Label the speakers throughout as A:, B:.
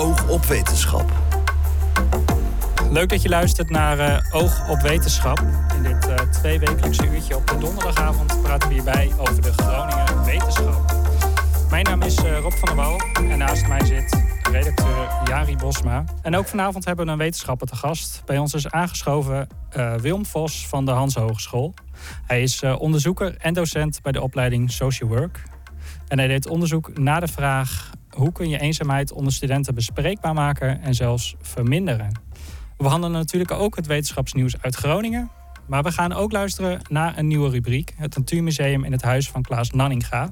A: Oog op Wetenschap.
B: Leuk dat je luistert naar uh, Oog op Wetenschap. In dit uh, tweewekelijkse uurtje op de donderdagavond praten we hierbij over de Groningen wetenschap. Mijn naam is uh, Rob van der Wal en naast mij zit redacteur Jari Bosma. En ook vanavond hebben we een wetenschapper te gast. Bij ons is aangeschoven Wilm Vos van de Hans Hogeschool. Hij is onderzoeker en docent bij de opleiding Social Work. En hij deed onderzoek naar de vraag hoe kun je eenzaamheid onder studenten bespreekbaar maken en zelfs verminderen. We behandelen natuurlijk ook het wetenschapsnieuws uit Groningen. Maar we gaan ook luisteren naar een nieuwe rubriek, het Natuurmuseum in het huis van Klaas Nanninga.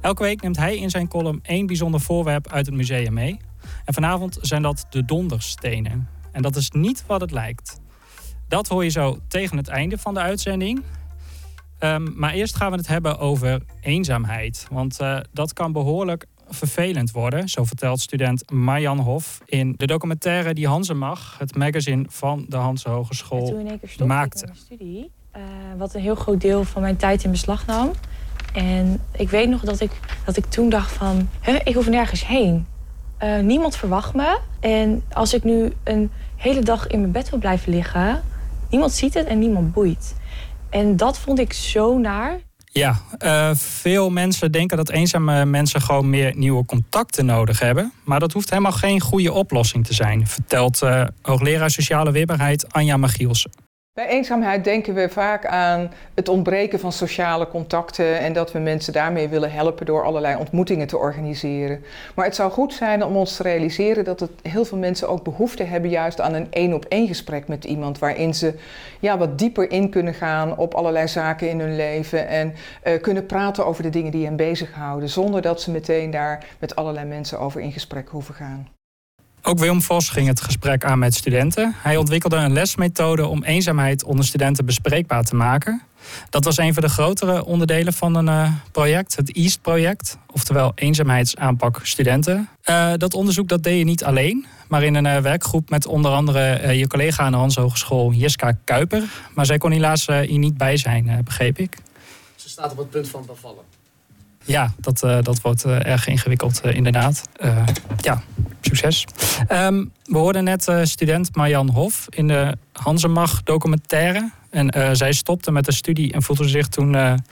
B: Elke week neemt hij in zijn column één bijzonder voorwerp uit het museum mee. En vanavond zijn dat de donderstenen. En dat is niet wat het lijkt. Dat hoor je zo tegen het einde van de uitzending. Um, maar eerst gaan we het hebben over eenzaamheid. Want uh, dat kan behoorlijk vervelend worden. Zo vertelt student Marjan Hof in de documentaire Die Hanze Mag, het magazine van de Hanse Hogeschool, toen in één keer maakte.
C: Mijn studie, uh, wat een heel groot deel van mijn tijd in beslag nam. En ik weet nog dat ik, dat ik toen dacht van, huh, ik hoef nergens heen. Uh, niemand verwacht me. En als ik nu een hele dag in mijn bed wil blijven liggen, niemand ziet het en niemand boeit. En dat vond ik zo naar.
B: Ja, uh, veel mensen denken dat eenzame mensen gewoon meer nieuwe contacten nodig hebben. Maar dat hoeft helemaal geen goede oplossing te zijn, vertelt uh, hoogleraar sociale weerbaarheid Anja Magielsen.
D: Bij eenzaamheid denken we vaak aan het ontbreken van sociale contacten en dat we mensen daarmee willen helpen door allerlei ontmoetingen te organiseren. Maar het zou goed zijn om ons te realiseren dat heel veel mensen ook behoefte hebben juist aan een één op één gesprek met iemand waarin ze ja, wat dieper in kunnen gaan op allerlei zaken in hun leven en uh, kunnen praten over de dingen die hen bezighouden zonder dat ze meteen daar met allerlei mensen over in gesprek hoeven gaan.
B: Ook Willem Vos ging het gesprek aan met studenten. Hij ontwikkelde een lesmethode om eenzaamheid onder studenten bespreekbaar te maken. Dat was een van de grotere onderdelen van een uh, project, het EAST-project, oftewel eenzaamheidsaanpak studenten. Uh, dat onderzoek dat deed je niet alleen, maar in een uh, werkgroep met onder andere je collega aan de Hans Hogeschool, Jiska Kuiper. Maar zij kon helaas hier niet bij zijn, begreep ik.
E: Ze staat op het punt van bevallen.
B: Ja, dat, uh, dat wordt uh, erg ingewikkeld, uh, inderdaad. ja, succes. Um, we hoorden net student Marjan Hof in de Hansemag documentaire. En zij stopte met de studie en voelde zich toen een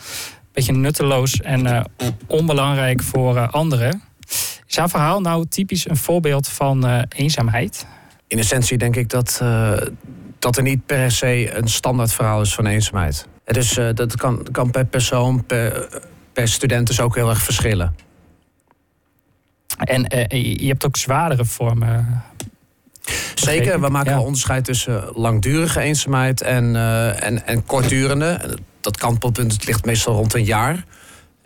B: beetje nutteloos en onbelangrijk voor anderen. Is haar verhaal nou typisch een voorbeeld van eenzaamheid?
E: In essentie denk ik dat, dat er niet per se een standaard verhaal is van eenzaamheid. Dus dat kan, kan per persoon, per per student dus ook heel erg verschillen.
B: En uh, je hebt ook zwaardere vormen.
E: Zeker, we maken ja. wel onderscheid tussen langdurige eenzaamheid en, uh, en, en kortdurende. Dat kantelpunt ligt meestal rond een jaar.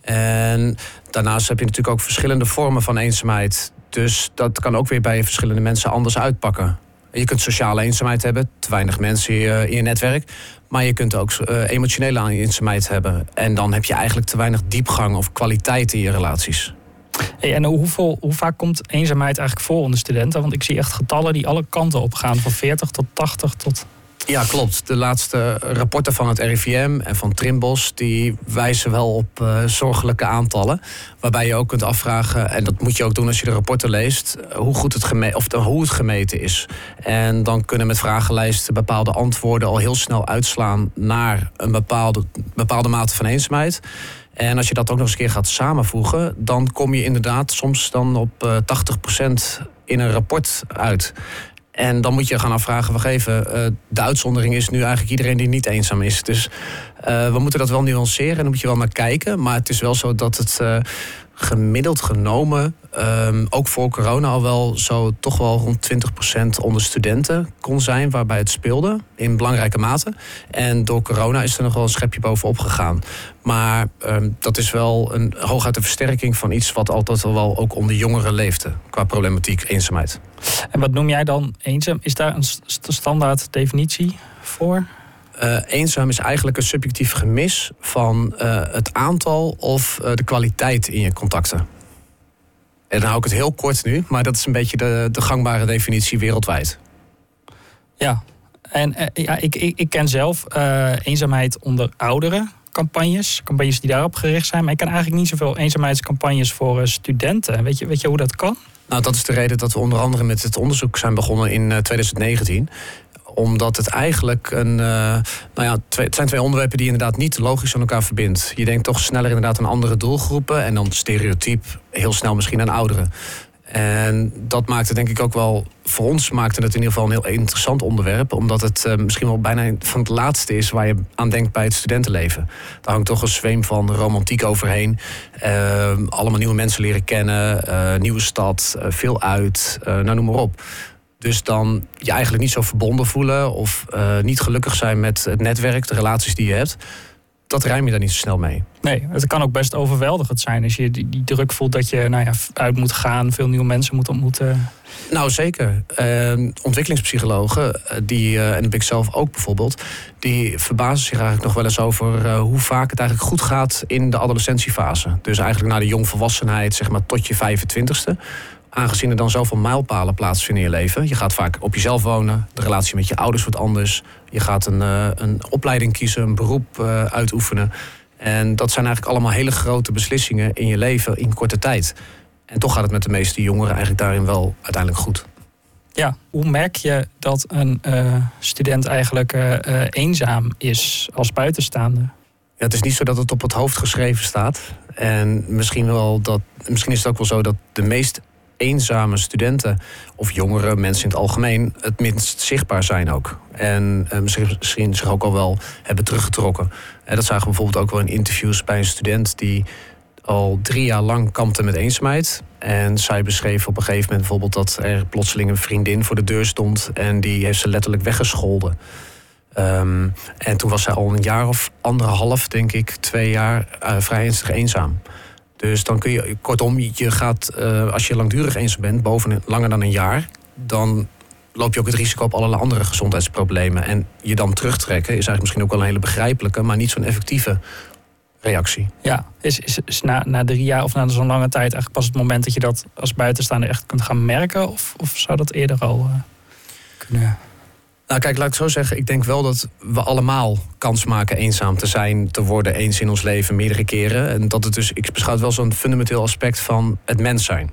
E: En daarnaast heb je natuurlijk ook verschillende vormen van eenzaamheid. Dus dat kan ook weer bij verschillende mensen anders uitpakken. Je kunt sociale eenzaamheid hebben, te weinig mensen in je, in je netwerk. Maar je kunt ook uh, emotionele eenzaamheid hebben. En dan heb je eigenlijk te weinig diepgang of kwaliteit in je relaties.
B: Hey, en hoe vaak komt eenzaamheid eigenlijk voor onder studenten? Want ik zie echt getallen die alle kanten op gaan. Van 40 tot 80 tot
E: ja, klopt. De laatste rapporten van het RIVM en van Trimbos... die wijzen wel op uh, zorgelijke aantallen. Waarbij je ook kunt afvragen, en dat moet je ook doen als je de rapporten leest... hoe, goed het, gemeten, of hoe het gemeten is. En dan kunnen met vragenlijsten bepaalde antwoorden... al heel snel uitslaan naar een bepaalde, bepaalde mate van eenzaamheid... En als je dat ook nog eens een keer gaat samenvoegen, dan kom je inderdaad soms dan op uh, eh, 80% in een rapport uit. En dan moet je gaan afvragen, wacht even, uh, de uitzondering is nu eigenlijk iedereen die niet eenzaam is. Dus uh, we moeten dat wel nuanceren en dan moet je wel naar kijken. Maar het is wel zo dat het uh, gemiddeld genomen, um, ook voor corona al wel zo toch wel rond 20% onder studenten kon zijn waarbij het speelde in belangrijke mate. En door corona is er nog wel een schepje bovenop gegaan. Maar um, dat is wel een hooguit een versterking van iets wat altijd al wel ook onder jongeren leefde qua problematiek eenzaamheid.
B: En wat noem jij dan eenzaam? Is daar een standaard definitie voor?
E: Uh, eenzaam is eigenlijk een subjectief gemis van uh, het aantal of uh, de kwaliteit in je contacten. En dan hou ik het heel kort nu, maar dat is een beetje de, de gangbare definitie wereldwijd.
B: Ja, en ja, ik, ik, ik, ken zelf eenzaamheid onder ouderen. Campagnes, campagnes die daarop gericht zijn. Maar ik ken eigenlijk niet zoveel eenzaamheidscampagnes voor studenten. Weet je, weet je hoe dat kan?
E: Nou, dat is de reden dat we onder andere met het onderzoek zijn begonnen in 2019 omdat het eigenlijk een. Uh, nou ja, het zijn twee onderwerpen die inderdaad niet logisch aan elkaar verbindt. Je denkt toch sneller inderdaad aan andere doelgroepen en dan stereotyp heel snel misschien aan ouderen. En dat maakte denk ik ook wel, voor ons maakte het in ieder geval een heel interessant onderwerp. Omdat het uh, misschien wel bijna van het laatste is waar je aan denkt bij het studentenleven. Daar hangt toch een zweem van romantiek overheen. Uh, allemaal nieuwe mensen leren kennen, nieuwe stad, veel uit, nou noem maar op. Dus dan je eigenlijk niet zo verbonden voelen of niet gelukkig zijn met het netwerk, de relaties die je hebt dat rijm je daar niet zo snel mee.
B: Nee, het kan ook best overweldigend zijn als je die, die druk voelt dat je nou ja, uit moet gaan, veel nieuwe mensen moet ontmoeten.
E: Nou, zeker. Uh, ontwikkelingspsychologen, eh, die, uh, en ik zelf ook bijvoorbeeld, die verbazen zich eigenlijk nog wel eens over hoe vaak het eigenlijk goed gaat in de adolescentiefase. Dus eigenlijk naar de jongvolwassenheid, zeg maar tot je 25ste aangezien er dan zoveel mijlpalen plaatsvinden in je leven. Je gaat vaak op jezelf wonen, de relatie met je ouders wordt anders. Je gaat een, uh, een opleiding kiezen, een beroep uh, uitoefenen. En dat zijn eigenlijk allemaal hele grote beslissingen in je leven in korte tijd. En toch gaat het met de meeste jongeren eigenlijk daarin wel uiteindelijk goed.
B: Ja, hoe merk je dat een uh, student eigenlijk eenzaam is als buitenstaander?
E: Ja, het is niet zo dat het op het hoofd geschreven staat. En misschien, wel dat, misschien is het ook wel zo dat de meest eenzame studenten of jongere mensen in het algemeen het minst zichtbaar zijn ook. En uh, misschien zich ook al wel hebben teruggetrokken. En dat zagen we bijvoorbeeld ook wel in interviews bij een student die al drie jaar lang kampte met eenzaamheid. En zij beschreef op een gegeven moment bijvoorbeeld dat er plotseling een vriendin voor de deur stond en die heeft ze letterlijk weggescholden. Um, en toen was zij al een jaar of anderhalf, denk ik, twee jaar uh, vrij ernstig eenzaam. Dus dan kun je, kortom, je gaat, uh, als je langdurig eens bent, boven langer dan een jaar, dan loop je ook het risico op allerlei andere gezondheidsproblemen. En je dan terugtrekken is eigenlijk misschien ook wel een hele begrijpelijke, maar niet zo'n effectieve reactie.
B: Ja, is, is, na, na drie jaar of na zo'n lange tijd eigenlijk pas het moment dat je dat als buitenstaander echt kunt gaan merken? Of, of zou dat eerder al uh, kunnen?
E: Nou, kijk, laat ik zo zeggen. Ik denk wel dat we allemaal kans maken eenzaam te zijn, te worden eens in ons leven, meerdere keren. En dat het dus, ik beschouw het wel zo'n fundamenteel aspect van het mens zijn.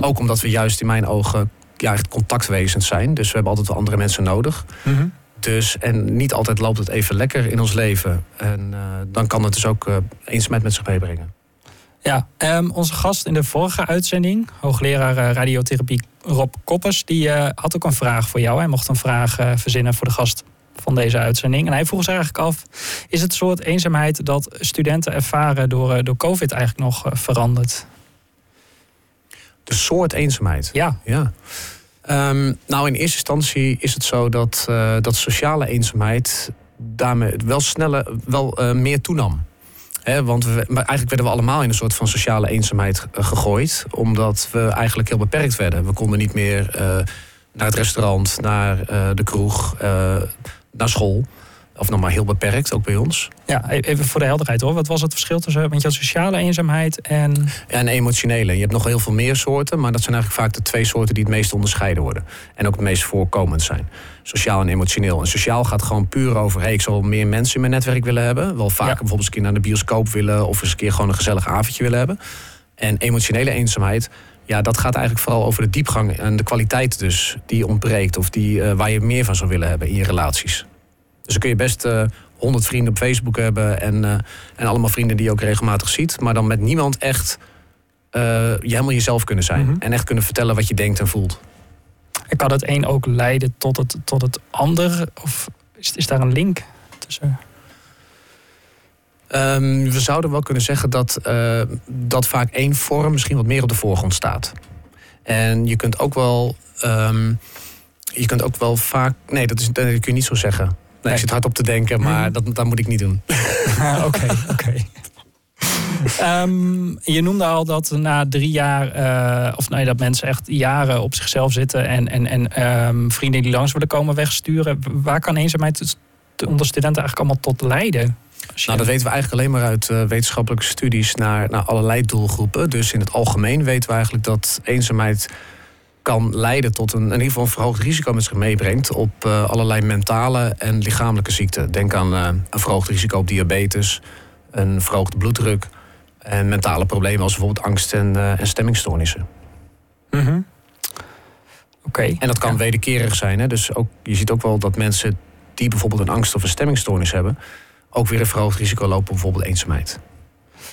E: Ook omdat we juist in mijn ogen ja, contactwezens zijn. Dus we hebben altijd wel andere mensen nodig. Mm Dus, en niet altijd loopt het even lekker in ons leven. En uh, dan kan het dus ook uh, eenzaamheid met zich meebrengen.
B: Ja, um, onze gast in de vorige uitzending, hoogleraar uh, radiotherapie Rob Koppers, die uh, had ook een vraag voor jou. Hij mocht een vraag uh, verzinnen voor de gast van deze uitzending. En hij vroeg zich eigenlijk af: is het soort eenzaamheid dat studenten ervaren door, door COVID eigenlijk nog veranderd?
E: De soort eenzaamheid?
B: Ja.
E: ja. Um, nou, in eerste instantie is het zo dat, dat sociale eenzaamheid daarmee wel sneller, wel meer toenam want we, maar eigenlijk werden we allemaal in een soort van sociale eenzaamheid eh, gegooid. Omdat we eigenlijk heel beperkt werden. We konden niet meer uh, naar het restaurant, naar uh, de kroeg, naar school. Of nog maar heel beperkt, ook bij ons.
B: Ja, e-, even voor de helderheid hoor. Wat was het verschil tussen want je had sociale eenzaamheid en...
E: Ja, en emotionele. Je hebt nog heel veel meer soorten, maar dat zijn eigenlijk vaak de twee soorten die het meest onderscheiden worden. En ook het meest voorkomend zijn. Sociaal en emotioneel. En sociaal gaat gewoon puur over, hey, ik zal meer mensen in mijn netwerk willen hebben. Wel vaker bijvoorbeeld eens een keer naar de bioscoop willen of eens een keer gewoon een gezellig avondje willen hebben. En emotionele eenzaamheid, ja, dat gaat eigenlijk vooral over de diepgang en de kwaliteit dus die ontbreekt. Of die, uh, waar je meer van zou willen hebben in je relaties. Dus dan kun je best uh, eh, 100 vrienden op Facebook hebben en, uh, en allemaal vrienden die je ook regelmatig ziet. Maar dan met niemand echt je helemaal jezelf kunnen zijn. Mm -hmm. En echt kunnen vertellen wat je denkt en voelt.
B: En kan het een ook leiden tot het, tot het ander? Of is, is daar een link tussen?
E: Um, we zouden wel kunnen zeggen dat, uh, dat vaak één vorm misschien wat meer op de voorgrond staat. En je kunt ook wel. Um, je kunt ook wel vaak. Nee, dat, is, dat kun je niet zo zeggen. Nee, ik zit hard op te denken, maar mhm. dat, dat moet ik niet doen.
B: Oké, oké. Um, je noemde al dat na drie jaar, uh, of dat mensen echt jaren op zichzelf zitten en, en, en um, vrienden die langs willen komen wegsturen. Waar kan eenzaamheid onder studenten eigenlijk allemaal tot leiden?
E: Nou, dat weten we eigenlijk alleen maar uit uh, wetenschappelijke studies naar, naar allerlei doelgroepen. Dus in het algemeen weten we eigenlijk dat eenzaamheid kan leiden tot een, in ieder geval een verhoogd risico met zich meebrengt op uh, allerlei mentale en lichamelijke ziekten. Denk aan een verhoogd risico op diabetes, een verhoogde bloeddruk en mentale problemen als bijvoorbeeld angst en, uh, en stemmingstoornissen.
B: Mhm. Oké.
E: En dat kan
B: Ja.
E: wederkerig zijn. Hè? Dus ook, je ziet ook wel dat mensen die bijvoorbeeld een angst of een stemmingstoornis hebben, ook weer een verhoogd risico lopen op bijvoorbeeld eenzaamheid.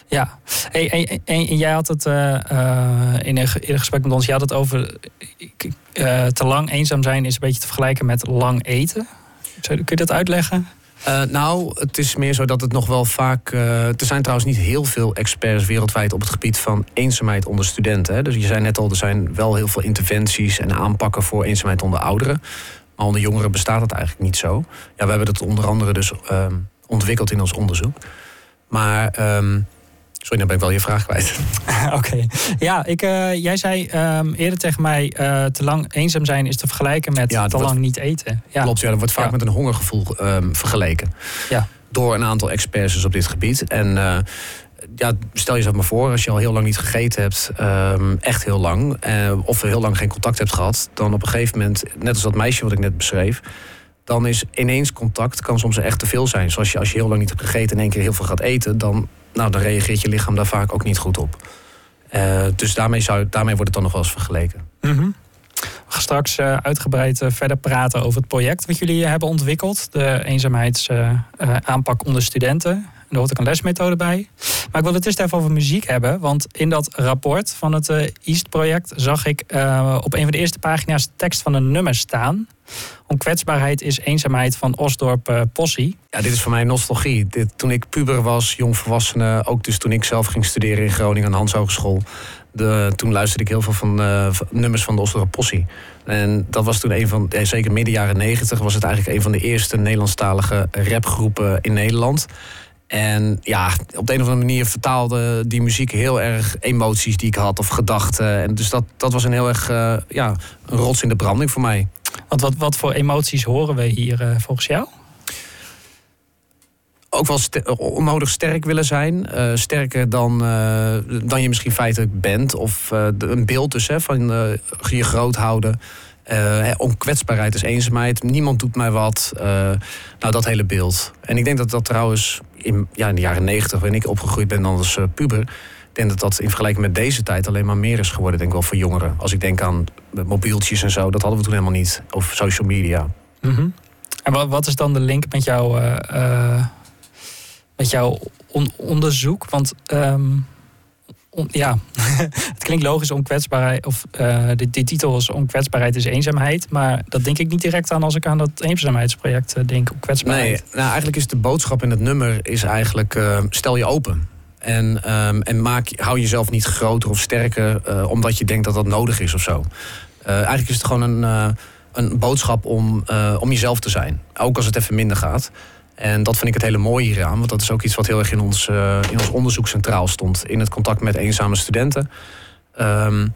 B: Ja, hey, en, en- en jij had het eh, eh, in een gesprek met ons, je had het over te lang eenzaam zijn is een beetje te vergelijken met lang eten. Kun je dat uitleggen?
E: Eh, nou, het is meer zo dat het nog wel vaak. eh, er zijn trouwens niet heel veel experts wereldwijd op het gebied van eenzaamheid onder studenten. Hè. Dus je zei net al, er zijn wel heel veel interventies en aanpakken voor eenzaamheid onder ouderen. Maar onder jongeren bestaat het eigenlijk niet zo. Ja, we hebben dat onder andere dus ehm, ontwikkeld in ons onderzoek. Maar. ehm, sorry, dan ben ik wel je vraag kwijt.
B: Oké. Ja, ik, eh, jij zei ehm, eerder tegen mij, eh, te lang eenzaam zijn is te vergelijken met
E: Ja,
B: te
E: wordt-
B: lang niet eten. Ja.
E: Klopt, ja, dat wordt vaak
B: Ja.
E: met een hongergevoel ehm, vergeleken.
B: Ja.
E: Door een aantal experts op dit gebied. En eh, ja, stel jezelf maar voor, als je al heel lang niet gegeten hebt, ehm, echt heel lang, of heel lang geen contact hebt gehad, dan op een gegeven moment, net als dat meisje wat ik net beschreef, dan is ineens contact kan soms echt te veel zijn. Zoals je als je heel lang niet hebt gegeten en in één keer heel veel gaat eten, dan, nou, dan reageert je lichaam daar vaak ook niet goed op. Eh, dus daarmee, zou, daarmee wordt het dan nog wel eens vergeleken.
B: Mhm. We gaan straks eh, uitgebreid eh, verder praten over het project wat jullie hebben ontwikkeld. De eenzaamheidsaanpak onder studenten. Er hoort ook een lesmethode bij. Maar ik wil het eerst even over muziek hebben. Want in dat rapport van het eh, East-project zag ik eh, op een van de eerste pagina's tekst van een nummer staan. Onkwetsbaarheid is eenzaamheid van Osdorp eh, Possie.
E: Ja, dit is voor mij nostalgie. Dit, toen ik puber was, jongvolwassene, ook dus toen ik zelf ging studeren in Groningen aan de Hans Hogeschool. De, toen luisterde ik heel veel van nummers van de Osdorp Possie. En dat was toen een van, zeker midden jaren negentig, was het eigenlijk een van de eerste Nederlandstalige rapgroepen in Nederland. En ja, op de een of andere manier vertaalde die muziek heel erg emoties die ik had of gedachten. En dus dat, dat was een heel erg eh, ja, een rots in de branding voor mij.
B: Want wat, wat voor emoties horen we hier eh, volgens jou?
E: ook wel ster- onnodig sterk willen zijn. Eh, sterker dan, dan je misschien feitelijk bent. Of een beeld dus hè, van je groot houden. Hè, onkwetsbaarheid is eenzaamheid. Niemand doet mij wat. Nou, dat hele beeld. En ik denk dat dat trouwens in, ja, in de jaren negentig... waarin ik opgegroeid ben als eh, puber... ik denk dat dat in vergelijking met deze tijd alleen maar meer is geworden. Denk ik wel voor jongeren. Als ik denk aan mobieltjes en zo. Dat hadden we toen helemaal niet. Of social media.
B: Mhm. En wat, wat is dan de link met jouw, eh, eh, met jouw on- onderzoek? Want ehm, ja, het klinkt logisch, onkwetsbaarheid. Of die titel is Onkwetsbaarheid is eenzaamheid. Maar dat denk ik niet direct aan als ik aan dat eenzaamheidsproject eh, denk. Onkwetsbaarheid.
E: Nee, nou eigenlijk is de boodschap in het nummer is eigenlijk eh, stel je open. En, ehm, en maak, hou jezelf niet groter of sterker omdat je denkt dat dat nodig is of zo. Eigenlijk is het gewoon een, een boodschap om, om jezelf te zijn. Ook als het even minder gaat. En dat vind ik het hele mooie hieraan. Want dat is ook iets wat heel erg in ons, eh, in ons onderzoek centraal stond. In het contact met eenzame studenten. Ehm,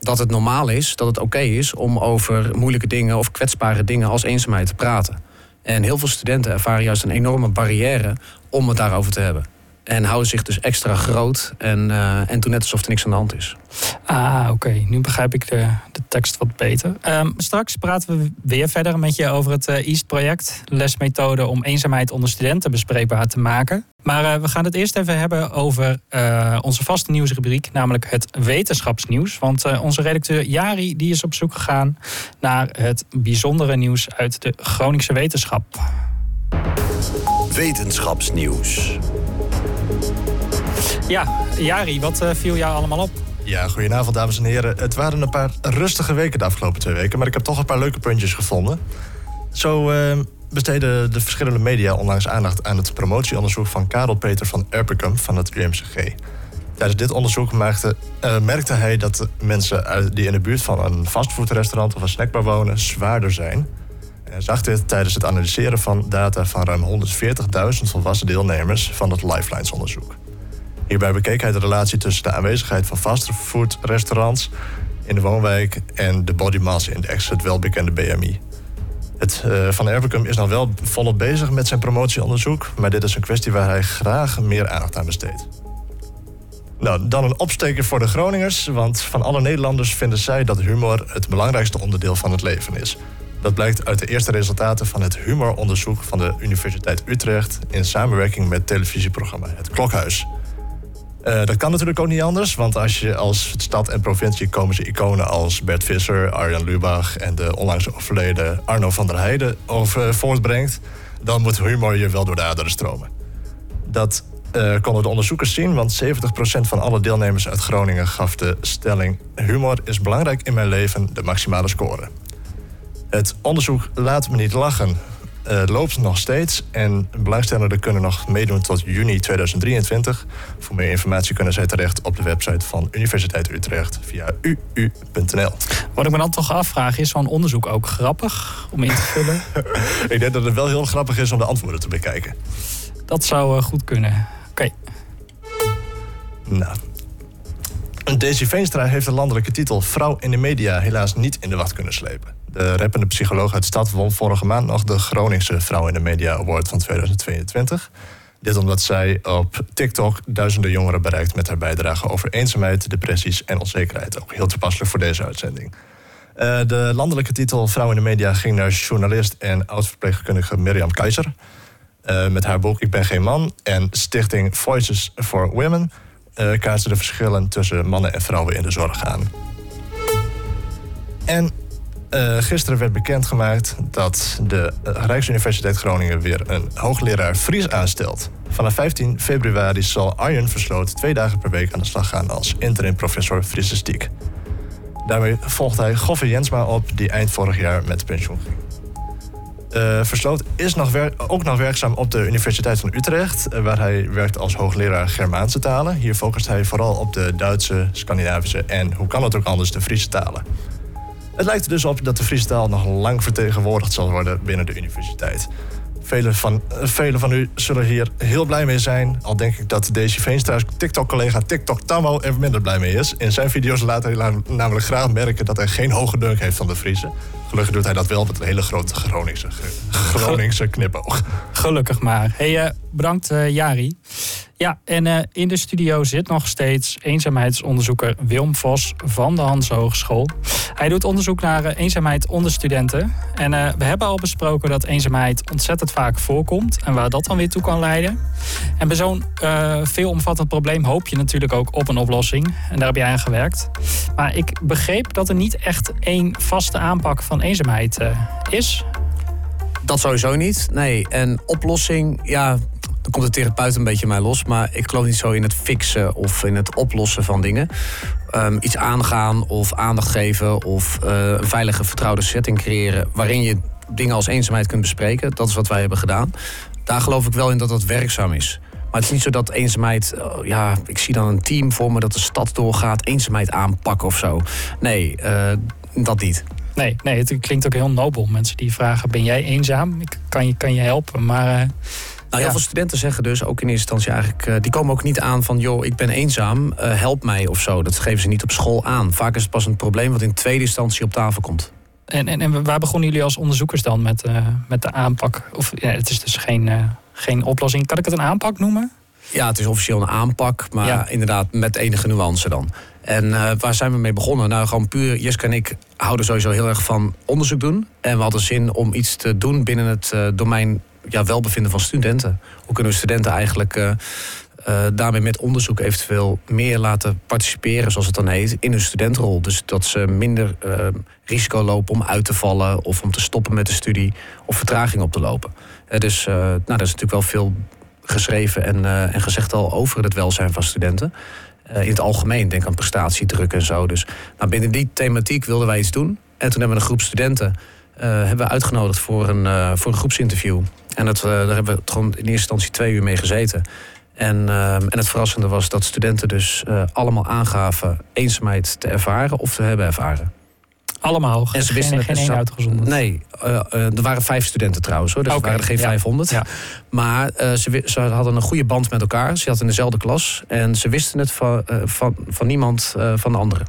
E: dat het normaal is, dat het oké is om over moeilijke dingen of kwetsbare dingen als eenzaamheid te praten. En heel veel studenten ervaren juist een enorme barrière om het daarover te hebben. En houden zich dus extra groot en, eh, en doen net alsof er niks aan de hand is.
B: Ah, oké. Nu begrijp ik de, de tekst wat beter. Ehm, straks praten we weer verder met je over het eh, East-project. Lesmethode om eenzaamheid onder studenten bespreekbaar te maken. Maar eh, we gaan het eerst even hebben over eh, onze vaste nieuwsrubriek, namelijk het wetenschapsnieuws. Want eh, onze redacteur Jari die is op zoek gegaan naar het bijzondere nieuws uit de Groningse wetenschap.
A: Wetenschapsnieuws.
B: Ja, Jari, wat eh, viel jou allemaal op?
F: Ja, goedenavond dames en heren. Het waren een paar rustige weken de afgelopen twee weken, maar ik heb toch een paar leuke puntjes gevonden. Zo eh, besteden de verschillende media onlangs aandacht aan het promotieonderzoek van Karel Peter van Erpicum van het UMCG. Tijdens dit onderzoek merkte, eh, merkte hij dat mensen die in de buurt van een fastfoodrestaurant of een snackbar wonen zwaarder zijn. En hij zag dit tijdens het analyseren van data van ruim 140.000 volwassen deelnemers van het Lifelines-onderzoek. Hierbij bekeek hij de relatie tussen de aanwezigheid van fastfoodrestaurants in de woonwijk en de Body Mass Index, het welbekende BMI. Het eh, Van Erwicum is nog wel volop bezig met zijn promotieonderzoek, maar dit is een kwestie waar hij graag meer aandacht aan besteedt. Nou, dan een opsteker voor de Groningers, want van alle Nederlanders vinden zij dat humor het belangrijkste onderdeel van het leven is. Dat blijkt uit de eerste resultaten van het humoronderzoek van de Universiteit Utrecht in samenwerking met televisieprogramma Het Klokhuis. Uh, dat kan natuurlijk ook niet anders, want als je als stad en provincie komen ze iconen als Bert Visser, Arjan Lubach en de onlangs overleden Arno van der Heijden over, voortbrengt, dan moet humor je wel door de aderen stromen. Dat uh, konden de onderzoekers zien, want 70% van alle deelnemers uit Groningen gaf de stelling: Humor is belangrijk in mijn leven, de maximale score. Het onderzoek Laat me niet lachen uh, loopt nog steeds en belangstellenden kunnen nog meedoen tot juni 2023. Voor meer informatie kunnen zij terecht op de website van Universiteit Utrecht via uu.nl.
B: Wat ik me dan toch afvraag, is zo'n onderzoek ook grappig om in te vullen?
F: ik denk dat het wel heel grappig is om de antwoorden te bekijken.
B: Dat zou uh, goed kunnen. Oké.
F: Nou. Daisy Veenstra heeft de landelijke titel Vrouw in de Media helaas niet in de wacht kunnen slepen. De rappende psycholoog uit stad won vorige maand nog de Groningse Vrouw in de Media Award van 2022. Dit omdat zij op TikTok duizenden jongeren bereikt met haar bijdrage over eenzaamheid, depressies en onzekerheid. Ook heel toepasselijk voor deze uitzending. Uh, de landelijke titel Vrouw in de Media ging naar journalist en oud-verpleegkundige Mirjam Keizer. Uh, met haar boek Ik ben geen man en stichting Voices for Women uh, kaarten de verschillen tussen mannen en vrouwen in de zorg aan. En uh, gisteren werd bekendgemaakt dat de Rijksuniversiteit Groningen weer een hoogleraar Fries aanstelt. Vanaf 15 februari zal Arjen Versloot twee dagen per week aan de slag gaan als interim professor Friesistiek. Daarmee volgt hij Goffe Jensma op, die eind vorig jaar met pensioen ging. Uh, Versloot is nog ook nog werkzaam op de Universiteit van Utrecht, uh, waar hij werkt als hoogleraar Germaanse talen. Hier focust hij vooral op de Duitse, Scandinavische en, hoe kan het ook anders, de Friese talen. Het lijkt er dus op dat de Friese taal nog lang vertegenwoordigd zal worden binnen de universiteit. Velen van, uh, vele van u zullen hier heel blij mee zijn. Al denk ik dat deze Veenstra's TikTok-collega TikTok Tammo er minder blij mee is. In zijn video's laat hij namelijk graag merken dat hij geen hoge dunk heeft van de Friese. Gelukkig doet hij dat wel met een hele grote Groningse, Groningse knipoog.
B: Gelukkig maar. Hey, uh, bedankt uh, Jari. Ja, en uh, in de studio zit nog steeds eenzaamheidsonderzoeker Wilm Vos van de Hans Hogeschool. Hij doet onderzoek naar uh, eenzaamheid onder studenten. En uh, we hebben al besproken dat eenzaamheid ontzettend vaak voorkomt en waar dat dan weer toe kan leiden. En bij zo'n veelomvattend probleem hoop je natuurlijk ook op een oplossing. En daar heb jij aan gewerkt. Maar ik begreep dat er niet echt één vaste aanpak van eenzaamheid is.
E: Dat sowieso niet. Nee, en oplossing, ja, dan komt de therapeut een beetje mij los. Maar ik geloof niet zo in het fixen of in het oplossen van dingen. Um, iets aangaan of aandacht geven of uh, een veilige, vertrouwde setting creëren. waarin je dingen als eenzaamheid kunt bespreken. Dat is wat wij hebben gedaan. Daar geloof ik wel in dat dat werkzaam is. Maar het is niet zo dat eenzaamheid, uh, ja, ik zie dan een team voor me dat de stad doorgaat, eenzaamheid aanpakken of zo. Nee, uh, dat niet.
B: Nee, nee, het klinkt ook heel nobel. Mensen die vragen: ben jij eenzaam? Ik kan je, kan je helpen. Maar
E: nou, heel veel studenten zeggen dus ook in eerste instantie eigenlijk... Uh, die komen ook niet aan van, joh, ik ben eenzaam, uh, help mij of zo. Dat geven ze niet op school aan. Vaak is het pas een probleem wat in tweede instantie op tafel komt.
B: En, en, en waar begonnen jullie als onderzoekers dan met, uh, met de aanpak? Of ja, het is dus geen, geen oplossing. Kan ik het een aanpak noemen?
E: Ja, het is officieel een aanpak, maar ja. inderdaad met enige nuance dan. En uh, waar zijn we mee begonnen? Nou, gewoon puur, Jeske en ik houden sowieso heel erg van onderzoek doen. En we hadden zin om iets te doen binnen het domein ja, welbevinden van studenten. Hoe kunnen we studenten eigenlijk uh, uh, daarmee met onderzoek eventueel meer laten participeren, zoals het dan heet, in hun studentenrol. Dus dat ze minder uh, risico lopen om uit te vallen of om te stoppen met de studie of vertraging op te lopen. dus nou, er is natuurlijk wel veel geschreven en, en gezegd al over het welzijn van studenten. in het algemeen, denk aan prestatiedruk en zo. Dus nou, binnen die thematiek wilden wij iets doen. En toen hebben we een groep studenten hebben we uitgenodigd voor een, voor een groepsinterview. En dat, uh, daar hebben we gewoon in eerste instantie twee uur mee gezeten. En, uh, en het verrassende was dat studenten dus uh, allemaal aangaven eenzaamheid te ervaren of te hebben ervaren.
B: Allemaal?
E: En ze wisten
B: geen, geen één uitgezonden?
E: Nee, er waren vijf studenten trouwens hoor, dus okay, er waren er geen ja. 500. Ja. Maar ze, ze, hadden een goede band met elkaar, ze hadden in dezelfde klas. En ze wisten het van, van, van niemand van de andere.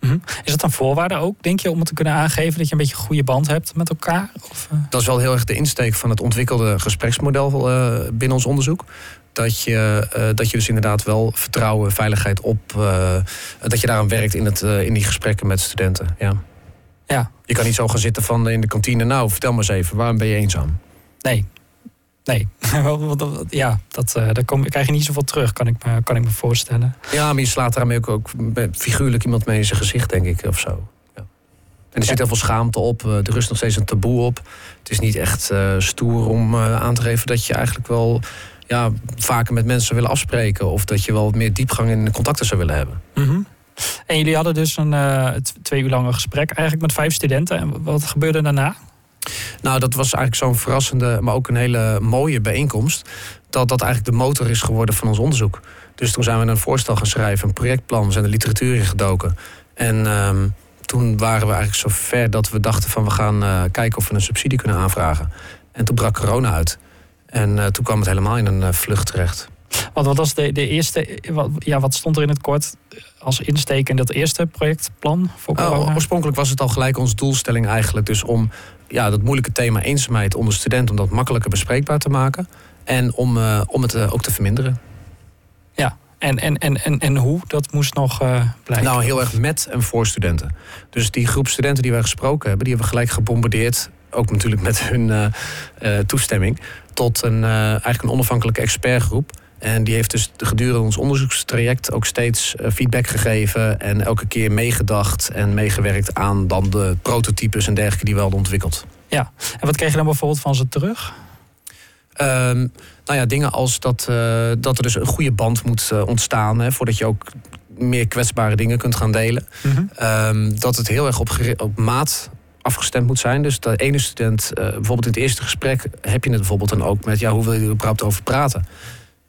B: -hmm. Is dat een voorwaarde ook, denk je, om het te kunnen aangeven dat je een beetje een goede band hebt met elkaar? Of, uh...
E: Dat is wel heel erg de insteek van het ontwikkelde gespreksmodel uh, binnen ons onderzoek. Dat je, uh, dat je dus inderdaad wel vertrouwen, veiligheid op. dat je daaraan werkt in, het, in die gesprekken met studenten. Ja.
B: Ja.
E: Je kan niet zo gaan zitten van in de kantine. Nou, vertel maar eens even, waarom ben je eenzaam?
B: Nee, Nee, ja, dat, uh, daar kom, krijg je niet zoveel terug, kan ik me, kan ik me voorstellen.
E: Ja, maar je slaat daarmee ook, ook figuurlijk iemand mee in zijn gezicht, denk ik, of zo. Ja. En er zit heel veel schaamte op, er rust nog steeds een taboe op. Het is niet echt uh, stoer om uh, aan te geven dat je eigenlijk wel ja, vaker met mensen willen afspreken. Of dat je wel meer diepgang in contacten zou willen hebben.
B: Mm En jullie hadden dus een uh, twee uur lange gesprek eigenlijk met vijf studenten. En wat gebeurde daarna?
E: Nou, dat was eigenlijk zo'n verrassende, maar ook een hele mooie bijeenkomst. Dat dat eigenlijk de motor is geworden van ons onderzoek. Dus toen zijn we een voorstel gaan schrijven, een projectplan. We zijn de literatuur ingedoken. En um, toen waren we eigenlijk zo ver dat we dachten van we gaan uh, kijken of we een subsidie kunnen aanvragen. En toen brak corona uit. En uh, toen kwam het helemaal in een uh, vlucht terecht.
B: Wat, wat was de, de eerste, wat, ja, wat stond er in het kort als insteek in dat eerste projectplan voor corona?
E: Oh, oorspronkelijk was het al gelijk onze doelstelling eigenlijk dus om ja, dat moeilijke thema eenzaamheid onder studenten... om dat makkelijker bespreekbaar te maken. En om, uh, om het uh, ook te verminderen.
B: Ja, en, en, en, en, en hoe? Dat moest nog uh, blijken.
E: Nou, heel erg met en voor studenten. Dus die groep studenten die wij gesproken hebben... die hebben we gelijk gebombardeerd. Ook natuurlijk met hun toestemming. Tot een, eigenlijk een onafhankelijke expertgroep... En die heeft dus gedurende ons onderzoekstraject ook steeds feedback gegeven. En elke keer meegedacht en meegewerkt aan dan de prototypes en dergelijke die we hadden ontwikkeld.
B: Ja, en wat kreeg je dan bijvoorbeeld van ze terug?
E: Um, nou ja, dingen als dat, uh, dat er dus een goede band moet uh, ontstaan. Hè, voordat je ook meer kwetsbare dingen kunt gaan delen. Mm -hmm. um, dat het heel erg op, op maat afgestemd moet zijn. Dus de ene student, uh, bijvoorbeeld in het eerste gesprek, heb je het bijvoorbeeld dan ook met ja, hoe wil je er überhaupt over praten?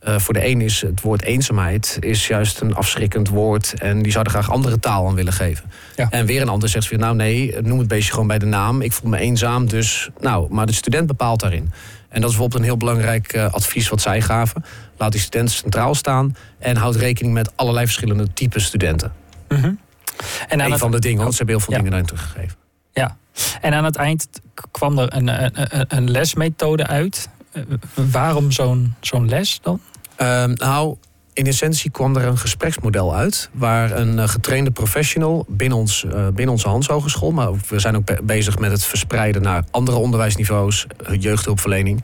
E: Uh, voor de een is het woord eenzaamheid is juist een afschrikkend woord. En die zou er graag andere taal aan willen geven. Ja. En weer een ander zegt weer, nou nee, noem het beestje gewoon bij de naam. Ik voel me eenzaam, dus nou, maar de student bepaalt daarin. En dat is bijvoorbeeld een heel belangrijk uh, advies wat zij gaven. Laat die student centraal staan en houd rekening met allerlei verschillende typen studenten.
B: Mm -hmm.
E: En een het... van de dingen, want ze hebben heel veel ja. dingen daarin teruggegeven.
B: Ja, en aan het eind kwam er een, een, een lesmethode uit. Uh, waarom zo'n les dan?
E: Uh, nou, in essentie kwam er een gespreksmodel uit. Waar een uh, getrainde professional binnen, ons, uh, binnen onze Hans Hogeschool. Maar we zijn ook be bezig met het verspreiden naar andere onderwijsniveaus. Jeugdhulpverlening.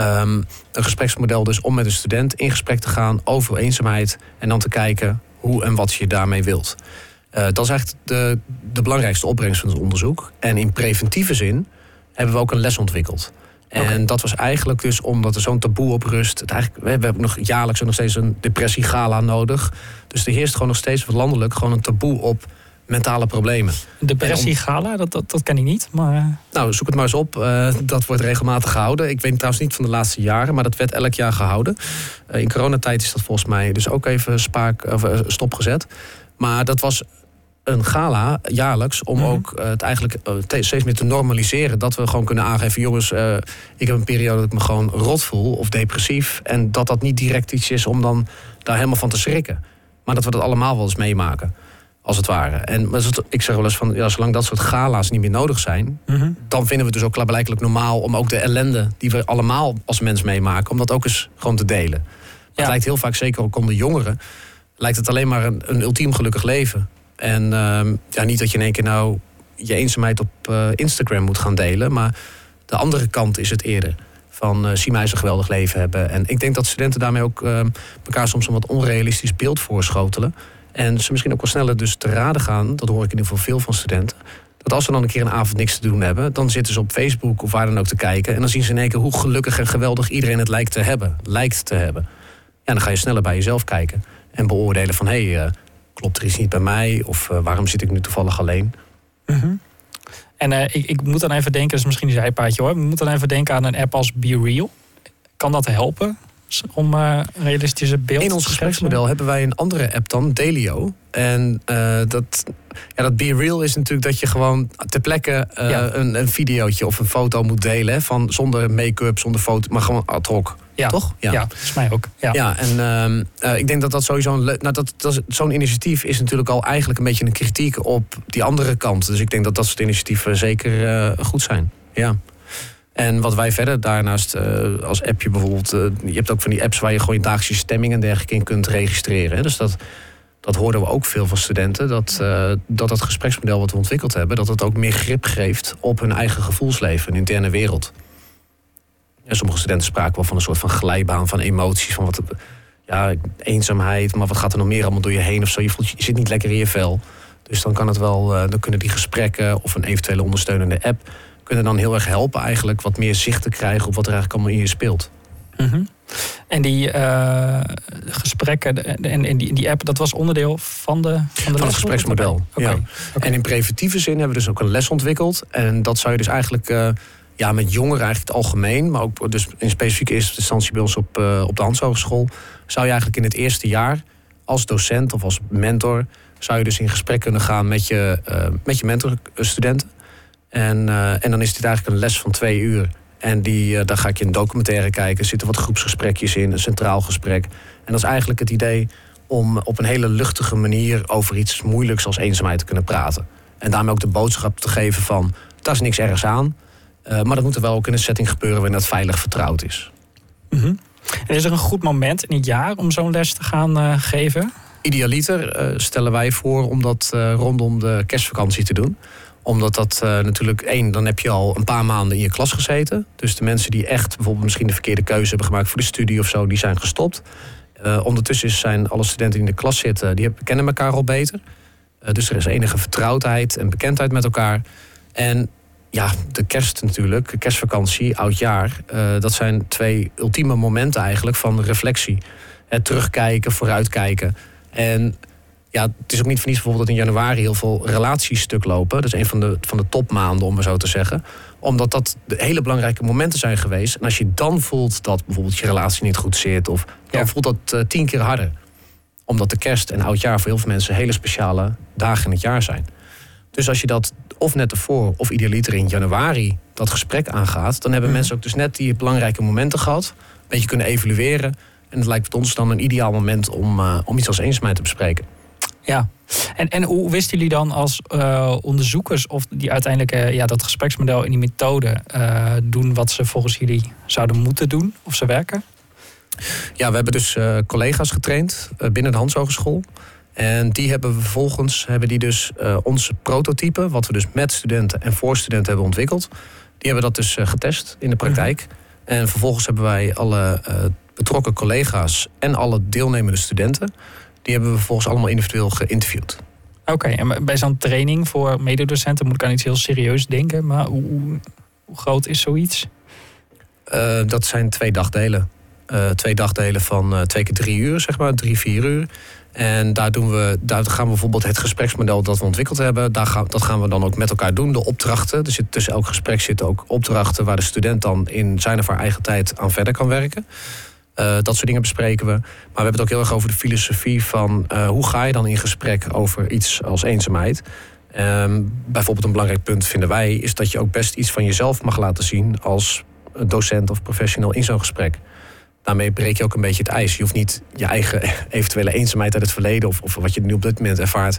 E: Um, een gespreksmodel dus om met een student in gesprek te gaan over eenzaamheid. En dan te kijken hoe en wat je daarmee wilt. Dat is echt de, de belangrijkste opbrengst van het onderzoek. En in preventieve zin hebben we ook een les ontwikkeld. En okay. dat was eigenlijk dus omdat er zo'n taboe op rust. Het eigenlijk, we hebben nog jaarlijks nog steeds een depressiegala nodig. Dus er heerst gewoon nog steeds wat landelijk gewoon een taboe op mentale problemen.
B: Depressiegala, dat, dat, dat ken ik niet. Maar...
E: Nou, zoek het maar eens op. Uh, dat wordt regelmatig gehouden. Ik weet trouwens niet van de laatste jaren, maar dat werd elk jaar gehouden. Uh, in coronatijd is dat volgens mij dus ook even spaak, of, uh, stopgezet. Maar dat was een gala jaarlijks om mm -hmm. ook uh, het eigenlijk uh, steeds meer te normaliseren. Dat we gewoon kunnen aangeven, jongens, uh, ik heb een periode dat ik me gewoon rot voel of depressief. En dat dat niet direct iets is om dan daar helemaal van te schrikken. Maar dat we dat allemaal wel eens meemaken, als het ware. En ik zeg wel eens van, ja, zolang dat soort gala's niet meer nodig zijn... Mm -hmm. dan vinden we het dus ook blijkbaar normaal om ook de ellende die we allemaal als mens meemaken... om dat ook eens gewoon te delen. Ja. Het lijkt heel vaak, zeker ook onder jongeren, lijkt het alleen maar een, een ultiem gelukkig leven... En uh, ja, niet dat je in één keer nou je eenzaamheid op uh, Instagram moet gaan delen. Maar de andere kant is het eerder. Van uh, zie mij eens een geweldig leven hebben. En ik denk dat studenten daarmee ook uh, elkaar soms een wat onrealistisch beeld voorschotelen. En ze misschien ook wel sneller dus te raden gaan. Dat hoor ik in ieder geval veel van studenten. Dat als ze dan een keer een avond niks te doen hebben, dan zitten ze op Facebook of waar dan ook te kijken. En dan zien ze in één keer hoe gelukkig en geweldig iedereen het lijkt te hebben. Lijkt te hebben. Ja, dan ga je sneller bij jezelf kijken en beoordelen van hé, hey, klopt er iets niet bij mij? Of uh, waarom zit ik nu toevallig alleen?
B: Mm -hmm. En uh, ik, ik, moet dan even denken, dat is misschien een zijpaadje hoor. Ik moet dan even denken aan een app als Be Real. Kan dat helpen om uh, realistische beeld
E: In ons gespreksmodel hebben wij een andere app dan, Delio. En dat, ja, dat Be Real is natuurlijk dat je gewoon ter plekke ja. een, een videootje of een foto moet delen. Van, zonder make-up, zonder foto, maar gewoon ad hoc.
B: Ja,
E: toch?
B: Ja, ja volgens mij ook. Ja,
E: ja en uh, uh, ik denk dat dat sowieso een. Nou, dat, dat, Zo'n initiatief is natuurlijk al eigenlijk een beetje een kritiek op die andere kant. Dus ik denk dat dat soort initiatieven zeker uh, goed zijn. Ja. En wat wij verder daarnaast als appje bijvoorbeeld. je hebt ook van die apps waar je gewoon je dagelijkse stemming en dergelijke in kunt registreren. Hè? Dus dat. Dat hoorden we ook veel van studenten. Dat, dat dat gespreksmodel wat we ontwikkeld hebben, dat het ook meer grip geeft op hun eigen gevoelsleven, een interne wereld. En sommige studenten spraken wel van een soort van glijbaan van emoties. Van wat, ja, eenzaamheid, maar wat gaat er nog meer allemaal door je heen of zo. Je, voelt, je zit niet lekker in je vel. Dus dan kan het wel, uh, dan kunnen die gesprekken of een eventuele ondersteunende app kunnen dan heel erg helpen eigenlijk wat meer zicht te krijgen op wat er eigenlijk allemaal in je speelt.
B: Mm En die uh, gesprekken en, en die, die app, dat was onderdeel van de
E: van, de van het gespreksmodel. Ja. En in preventieve zin hebben we dus ook een les ontwikkeld. En dat zou je dus eigenlijk uh, ja, met jongeren eigenlijk het algemeen, maar ook dus in specifieke eerste instantie bij ons op, uh, op de Hanshogeschool, zou je eigenlijk in het eerste jaar als docent of als mentor, zou je dus in gesprek kunnen gaan met je, met je mentorstudenten. En, en dan is dit eigenlijk een les van twee uur. En die, daar ga ik in een documentaire kijken. Zitten wat groepsgesprekjes in, een centraal gesprek. En dat is eigenlijk het idee om op een hele luchtige manier over iets moeilijks als eenzaamheid te kunnen praten. En daarmee ook de boodschap te geven van, daar is niks ergens aan. Uh, maar dat moet er wel ook in een setting gebeuren waarin dat veilig vertrouwd is.
B: Mm -hmm. En is er een goed moment in het jaar om zo'n les te gaan uh, geven?
E: Idealiter stellen wij voor om dat rondom de kerstvakantie te doen omdat dat uh, natuurlijk, één, dan heb je al een paar maanden in je klas gezeten. Dus de mensen die echt bijvoorbeeld misschien de verkeerde keuze hebben gemaakt voor de studie of zo, die zijn gestopt. Uh, ondertussen zijn alle studenten die in de klas zitten, die kennen elkaar al beter. Uh, dus er is enige vertrouwdheid en bekendheid met elkaar. En ja, de kerst natuurlijk, kerstvakantie, oudjaar, dat zijn twee ultieme momenten eigenlijk van reflectie. Terugkijken, vooruitkijken. En ja, het is ook niet voor niets bijvoorbeeld dat in januari heel veel relaties stuk lopen. Dat is een van de, van de topmaanden, om maar zo te zeggen. Omdat dat de hele belangrijke momenten zijn geweest. En als je dan voelt dat bijvoorbeeld je relatie niet goed zit, of, dan voelt dat uh, tien keer harder. Omdat de kerst en oudjaar voor heel veel mensen hele speciale dagen in het jaar zijn. Dus als je dat of net ervoor of idealiter in januari dat gesprek aangaat, dan hebben mhm. mensen ook dus net die belangrijke momenten gehad. Een beetje kunnen evalueren. En het lijkt ons dan een ideaal moment om, uh, om iets als eenzaamheid te bespreken.
B: Ja, en, en hoe wisten jullie dan als uh, onderzoekers of die uiteindelijk uh, ja, dat gespreksmodel en die methode uh, doen wat ze volgens jullie zouden moeten doen of ze werken?
E: Ja, we hebben dus collega's getraind binnen de Hans Hogeschool. En die hebben vervolgens hebben die dus onze prototype, wat we dus met studenten en voor studenten hebben ontwikkeld, die hebben dat dus getest in de praktijk. Mhm. En vervolgens hebben wij alle betrokken collega's en alle deelnemende studenten die hebben we vervolgens allemaal individueel geïnterviewd.
B: Oké, en bij zo'n training voor mededocenten moet ik aan iets heel serieus denken. Maar hoe, hoe groot is zoiets?
E: Uh, dat zijn twee dagdelen. Uh, twee dagdelen van uh, twee keer drie uur, zeg maar, drie, vier uur. En daar, doen we, daar gaan we bijvoorbeeld het gespreksmodel dat we ontwikkeld hebben. Daar gaan, dat gaan we dan ook met elkaar doen. De opdrachten. Er tussen elk gesprek zitten ook opdrachten waar de student dan in zijn of haar eigen tijd aan verder kan werken. Uh, dat soort dingen bespreken we. Maar we hebben het ook heel erg over de filosofie van uh, hoe ga je dan in gesprek over iets als eenzaamheid. Um, bijvoorbeeld een belangrijk punt vinden wij is dat je ook best iets van jezelf mag laten zien als docent of professional in zo'n gesprek. Daarmee breek je ook een beetje het ijs. Je hoeft niet je eigen eventuele eenzaamheid uit het verleden of, of wat je nu op dit moment ervaart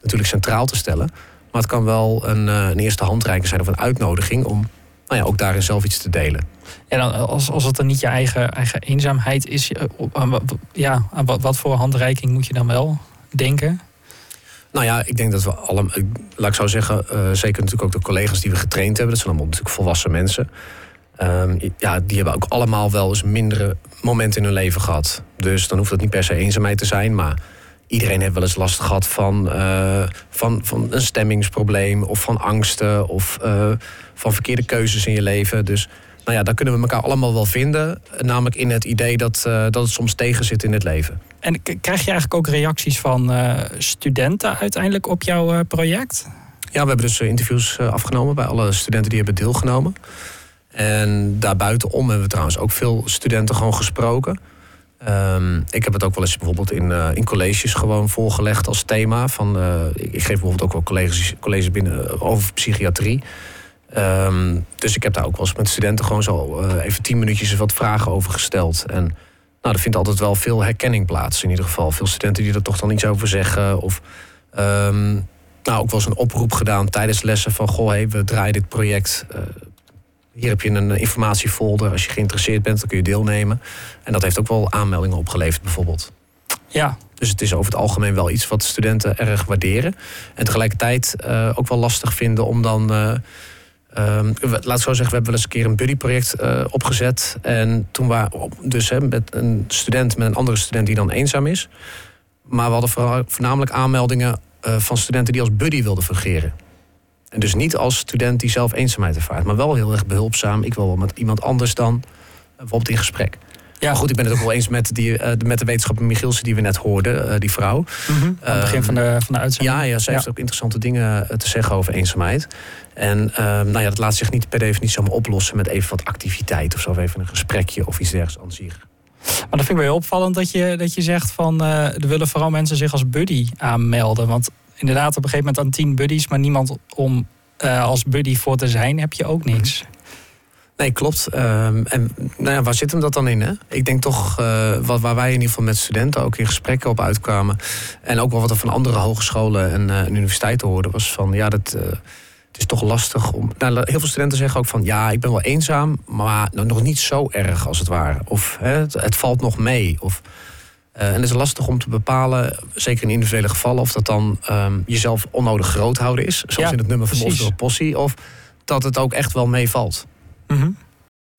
E: natuurlijk centraal te stellen. Maar het kan wel een, uh, een eerste handreiking zijn of een uitnodiging om nou ja, ook daarin zelf iets te delen.
B: En als, als het dan niet je eigen, eigen eenzaamheid is, eh, ja, aan wat, wat voor handreiking moet je dan wel denken?
E: Nou ja, ik denk dat we allemaal, laat ik zo zeggen, uh, zeker natuurlijk ook de collega's die we getraind hebben, dat zijn allemaal natuurlijk volwassen mensen. Um, ja, die hebben ook allemaal wel eens mindere momenten in hun leven gehad. Dus dan hoeft het niet per se eenzaamheid te zijn, maar iedereen heeft wel eens last gehad van, uh, van, van een stemmingsprobleem of van angsten of uh, van verkeerde keuzes in je leven. Dus nou ja, daar kunnen we elkaar allemaal wel vinden. Namelijk in het idee dat, uh, dat het soms tegen zit in het leven.
B: En krijg je eigenlijk ook reacties van studenten uiteindelijk op jouw project?
E: Ja, we hebben dus interviews afgenomen bij alle studenten die hebben deelgenomen. En daarbuitenom hebben we trouwens ook veel studenten gewoon gesproken. Um, ik heb het ook wel eens bijvoorbeeld in, uh, in colleges gewoon voorgelegd als thema. Van, uh, ik geef bijvoorbeeld ook wel colleges, colleges binnen eh, over psychiatrie. Um, dus ik heb daar ook wel eens met studenten gewoon zo even tien minuutjes wat vragen over gesteld. En nou, er vindt altijd wel veel herkenning plaats in ieder geval. Veel studenten die er toch dan iets over zeggen. Of um, nou, ook wel eens een oproep gedaan tijdens lessen van... goh, hey, we draaien dit project hier heb je een informatiefolder. Als je geïnteresseerd bent, dan kun je deelnemen. En dat heeft ook wel aanmeldingen opgeleverd, bijvoorbeeld.
B: Ja.
E: Dus het is over het algemeen wel iets wat studenten erg waarderen. En tegelijkertijd uh, ook wel lastig vinden om dan uh, Um, laat ik zo zeggen, we hebben wel eens een keer een buddyproject uh, opgezet. En toen waren dus hè, met een student met een andere student die dan eenzaam is. Maar we hadden voornamelijk aanmeldingen van studenten die als buddy wilden fungeren. En dus niet als student die zelf eenzaamheid ervaart, maar wel heel erg behulpzaam. Ik wil wel met iemand anders dan, bijvoorbeeld in gesprek. Ja, goed, ik ben het ook wel eens met, die, uh, met de wetenschapper Michielsen die we net hoorden, uh, die vrouw.
B: Mm -hmm. Aan het begin van de, van de uitzending.
E: Ja, ja zij heeft ook interessante dingen te zeggen over eenzaamheid. En uh, nou ja, dat laat zich niet per definitie allemaal oplossen met even wat activiteit of zo, of even een gesprekje of iets dergelijks aan zich.
B: Maar dat vind ik wel heel opvallend dat je, dat je zegt van er willen vooral mensen zich als buddy aanmelden. Want inderdaad, op een gegeven moment aan tien buddies, maar niemand om als buddy voor te zijn, heb je ook niks.
E: Nee, klopt. Um, en nou ja, waar zit hem dat dan in? Hè? Ik denk toch, uh, wat, waar wij in ieder geval met studenten ook in gesprekken op uitkwamen. En ook wel wat er van andere hogescholen en, uh, universiteiten hoorden, was van ja, dat. Uh, het is toch lastig om. Nou, heel veel studenten zeggen ook van ja, ik ben wel eenzaam, maar nog niet zo erg als het ware. Of hè, het, het, valt nog mee. Of, en het is lastig om te bepalen, zeker in individuele gevallen, of dat dan um, jezelf onnodig groot houden is. Zoals ja, in het nummer van Oscar Possie. Of dat het ook echt wel meevalt.
B: Mm -hmm.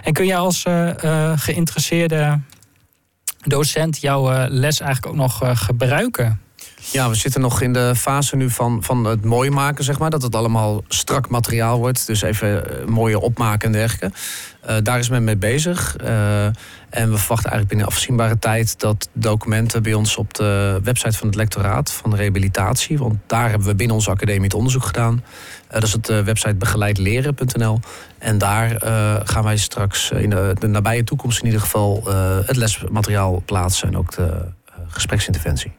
B: En kun je als uh, uh, geïnteresseerde docent jouw uh, les eigenlijk ook nog gebruiken?
E: Ja, we zitten nog in de fase nu van, van het mooi maken, zeg maar. Dat het allemaal strak materiaal wordt. Dus even mooie opmaken en dergelijke. daar is men mee bezig. En we verwachten eigenlijk binnen afzienbare tijd dat documenten bij ons op de website van het lectoraat van de rehabilitatie. Want daar hebben we binnen onze academie het onderzoek gedaan. dat is het website begeleidleren.nl. En daar uh, gaan wij straks in de, de, nabije toekomst in ieder geval uh, het lesmateriaal plaatsen en ook de uh, gespreksinterventie.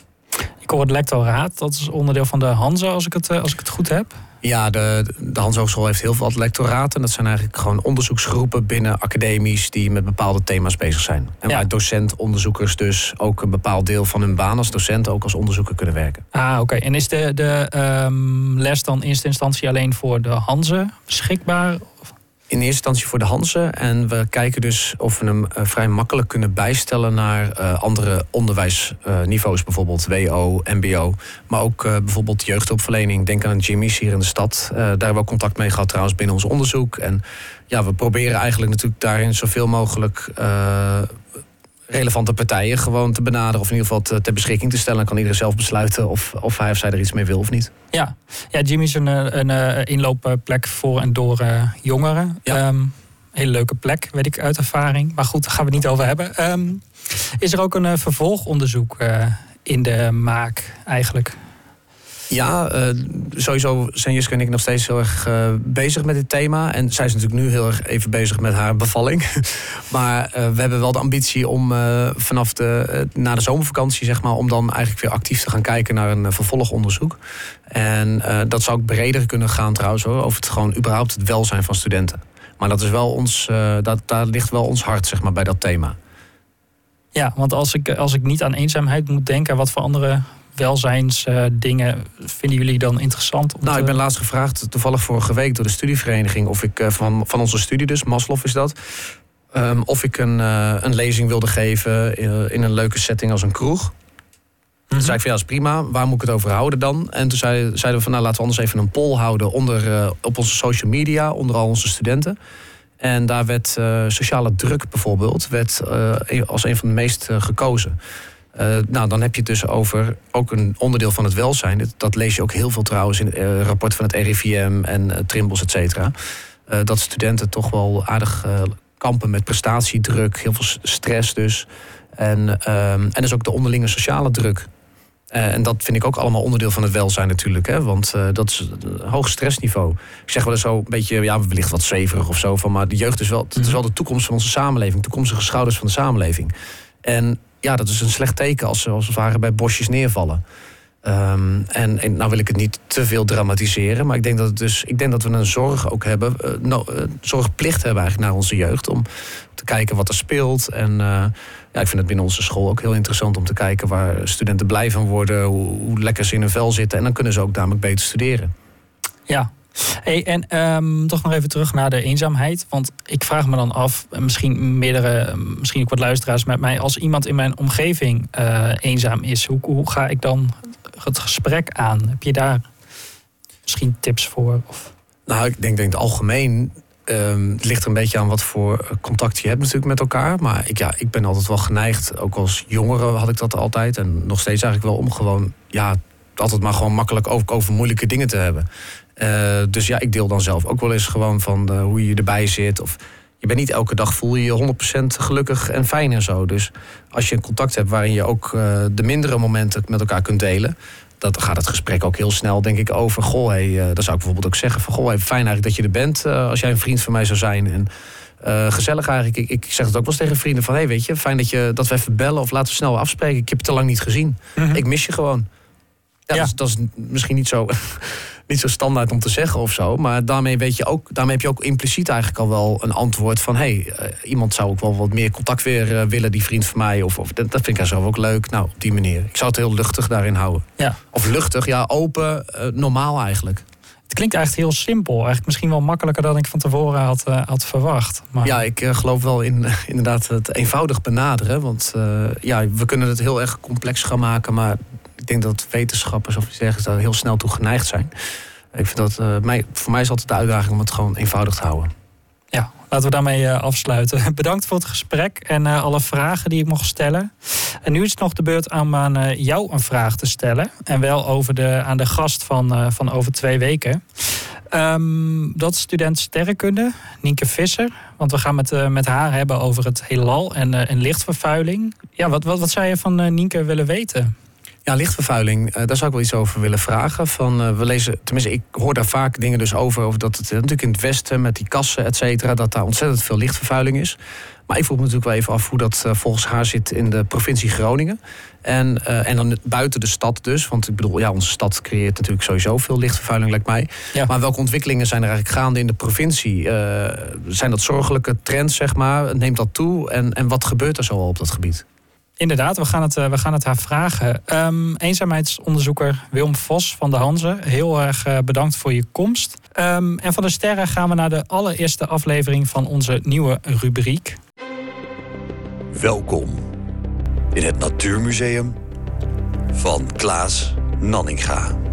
B: Het lectoraat, dat is onderdeel van de Hanze als ik het, als ik het goed heb.
E: Ja, de, de Hans Hogeschool heeft heel veel lectoraten. Dat zijn eigenlijk gewoon onderzoeksgroepen binnen academies die met bepaalde thema's bezig zijn. En ja. waar docent-onderzoekers dus ook een bepaald deel van hun baan als docent ook als onderzoeker kunnen werken.
B: Ah, oké. En is de, de um, les dan in eerste instantie alleen voor de Hanze beschikbaar?
E: In eerste instantie voor de Hansen. En we kijken dus of we hem uh, vrij makkelijk kunnen bijstellen naar uh, andere onderwijsniveaus, bijvoorbeeld WO, MBO. Maar ook bijvoorbeeld jeugdhulpverlening. Denk aan Jimmy's hier in de stad. daar hebben we ook contact mee gehad trouwens binnen ons onderzoek. En ja, we proberen eigenlijk natuurlijk daarin zoveel mogelijk relevante partijen gewoon te benaderen of in ieder geval te, ter beschikking te stellen. Dan kan iedereen zelf besluiten of, of hij of zij er iets mee wil of niet.
B: Ja, ja Jimmy is een, eh, een, een eh, inloopplek voor en door uh, jongeren. Ja. Um, hele leuke plek, weet ik uit ervaring. Maar goed, daar gaan we het niet over hebben. Um, is er ook een uh, vervolgonderzoek uh, in de maak eigenlijk?
E: Ja, uh, sowieso zijn Jiske en ik nog steeds heel erg uh, bezig met dit thema. En zij is natuurlijk nu heel erg even bezig met haar bevalling. maar uh, we hebben wel de ambitie om vanaf de, na de zomervakantie, zeg maar, om dan eigenlijk weer actief te gaan kijken naar een vervolgonderzoek. En dat zou ook breder kunnen gaan trouwens hoor, over het gewoon überhaupt het welzijn van studenten. Maar dat is wel ons, dat, daar ligt wel ons hart, zeg maar, bij dat thema.
B: Ja, want als ik, als ik niet aan eenzaamheid moet denken, wat voor andere welzijnsdingen vinden jullie dan interessant?
E: nou, ik ben laatst gevraagd, toevallig vorige week door de studievereniging, of ik eh, van, van onze studie dus, Maslow is dat. Um, of ik een, uh, een lezing wilde geven in, in, een leuke setting als een kroeg. Mm -hmm. Toen zei ik van ja, dat is prima. Waar moet ik het over houden dan? En toen zei, zeiden we van nou laten we anders even een poll houden onder, uh, op onze social media, onder al onze studenten. En daar werd uh, sociale druk bijvoorbeeld werd, als een van de meest gekozen. Uh, nou, dan heb je het dus over ook een onderdeel van het welzijn. Dat, lees je ook heel veel trouwens in het uh, rapport van het RIVM en uh, Trimbos, et cetera. dat studenten toch wel aardig kampen met prestatiedruk, heel veel stress dus. En, ehm, en dus ook de onderlinge sociale druk. en dat vind ik ook allemaal onderdeel van het welzijn natuurlijk. Hè? Want dat is een hoog stressniveau. Ik zeg wel eens zo een beetje, ja, wellicht wat zweverig of zo. Van, maar de jeugd is wel, het is wel de toekomst van onze samenleving. Toekomstige schouders van de samenleving. En ja, dat is een slecht teken als ze als het ware bij bosjes neervallen. Um, en, en, nou wil ik het niet te veel dramatiseren, maar ik denk dat, het dus, ik denk dat we een zorg ook hebben, uh, zorgplicht hebben eigenlijk naar onze jeugd om te kijken wat er speelt. En uh, ja, ik vind het binnen onze school ook heel interessant om te kijken waar studenten blij van worden, hoe, hoe lekker ze in hun vel zitten. En dan kunnen ze ook namelijk beter studeren.
B: Ja, En um, toch nog even terug naar de eenzaamheid. Want ik vraag me dan af, misschien meerdere, misschien ook wat luisteraars met mij, als iemand in mijn omgeving uh, eenzaam is, hoe, hoe ga ik dan het gesprek aan? Heb je daar misschien tips voor? Of?
E: Nou, ik denk, denk het algemeen. ehm, het ligt er een beetje aan wat voor contact je hebt natuurlijk met elkaar. Maar ik, ja, ik ben altijd wel geneigd, ook als jongere had ik dat altijd. En nog steeds eigenlijk wel om gewoon, ja, altijd maar gewoon makkelijk over moeilijke dingen te hebben. Eh, dus ja, ik deel dan zelf ook wel eens gewoon van eh, hoe je erbij zit. Of je bent niet elke dag voel je je 100% gelukkig en fijn en zo. Dus als je een contact hebt waarin je ook eh, de mindere momenten met elkaar kunt delen. Dan gaat het gesprek ook heel snel, denk ik, over. Goh, hey, dan zou ik bijvoorbeeld ook zeggen: van, Goh, hey, fijn eigenlijk dat je er bent. als jij een vriend van mij zou zijn. En gezellig eigenlijk. Ik, ik zeg het ook wel eens tegen vrienden: van, hey, weet je, fijn dat, je, dat we even bellen of laten we snel afspreken. Ik heb je te lang niet gezien.
B: Mhm.
E: Ik mis je gewoon. Ja,
B: Ja.
E: Dat, is, dat is misschien niet zo, niet zo standaard om te zeggen of zo. Maar daarmee, weet je ook, daarmee heb je ook impliciet eigenlijk al wel een antwoord van... hé, hey, eh, iemand zou ook wel wat meer contact weer eh, willen, die vriend van mij. Of, of dat, vind ik zelf ook leuk. Nou, op die manier. Ik zou het heel luchtig daarin houden.
B: Ja.
E: Of luchtig, ja, open, eh, normaal eigenlijk.
B: Het klinkt eigenlijk heel simpel. Eigenlijk misschien wel makkelijker dan ik van tevoren had, had verwacht. Maar
E: Ja, ik geloof wel in inderdaad het eenvoudig benaderen. Want ja, we kunnen het heel erg complex gaan maken. Maar ik denk dat wetenschappers of dergelijks daar heel snel toe geneigd zijn. Ik vind dat, eh, mij, voor mij is altijd de uitdaging om het gewoon eenvoudig te houden.
B: Ja, laten we daarmee eh, afsluiten. Bedankt voor het gesprek en eh, alle vragen die ik mocht stellen. En nu is het nog de beurt aan eh, jou een vraag te stellen. En wel over de, aan de gast van, van over twee weken. Ehm, dat is student sterrenkunde, Nienke Visser. Want we gaan met, met haar hebben over het heelal en, en lichtvervuiling. Ja, wat, wat, wat zou je van Nienke willen weten?
E: Ja, lichtvervuiling, eh, daar zou ik wel iets over willen vragen. Van, eh, we lezen, tenminste, ik hoor daar vaak dingen dus over, over dat het eh, natuurlijk in het westen met die kassen, et cetera, dat daar ontzettend veel lichtvervuiling is. Maar ik vroeg me natuurlijk wel even af hoe dat volgens haar zit in de provincie Groningen. En, en dan buiten de stad dus. Want ik bedoel, ja, onze stad creëert natuurlijk sowieso veel lichtvervuiling, lijkt mij.
B: Ja.
E: Maar welke ontwikkelingen zijn er eigenlijk gaande in de provincie? Zijn dat zorgelijke trends, zeg maar? Neemt dat toe? En, en wat gebeurt er zo al op dat gebied?
B: Inderdaad, we gaan het, eh, we gaan het haar vragen. Ehm, eenzaamheidsonderzoeker Wilm Vos van de Hanze, heel erg eh, bedankt voor je komst. Ehm, en van de sterren gaan we naar de allereerste aflevering van onze nieuwe rubriek.
A: Welkom in het Natuurmuseum van Klaas Nanninga.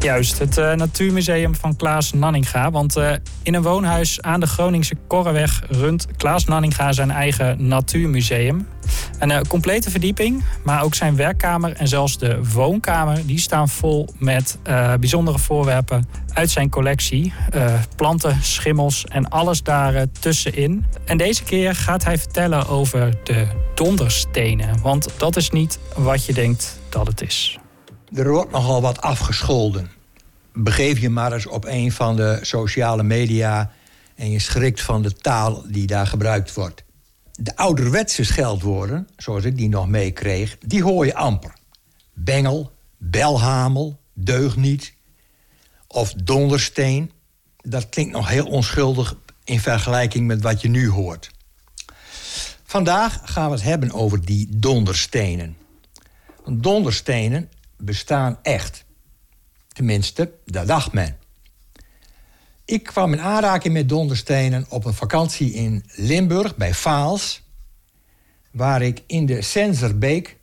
B: Juist, het eh, Natuurmuseum van Klaas Nanninga. Want eh, in een woonhuis aan de Groningse Korreweg runt Klaas Nanninga zijn eigen natuurmuseum. Een eh, complete verdieping, maar ook zijn werkkamer en zelfs de woonkamer... die staan vol met bijzondere voorwerpen uit zijn collectie. Planten, schimmels en alles daar tussenin. En deze keer gaat hij vertellen over de donderstenen. Want dat is niet wat je denkt dat het is.
G: Er wordt nogal wat afgescholden. Begeef je maar eens op een van de sociale media en je schrikt van de taal die daar gebruikt wordt. De ouderwetse scheldwoorden, zoals ik die nog meekreeg, die hoor je amper. Bengel, belhamel, deugniet of dondersteen. Dat klinkt nog heel onschuldig in vergelijking met wat je nu hoort. Vandaag gaan we het hebben over die donderstenen. Donderstenen bestaan echt. Tenminste, dat dacht men. Ik kwam in aanraking met donderstenen op een vakantie in Limburg bij Vaals, waar ik in de Senzerbeek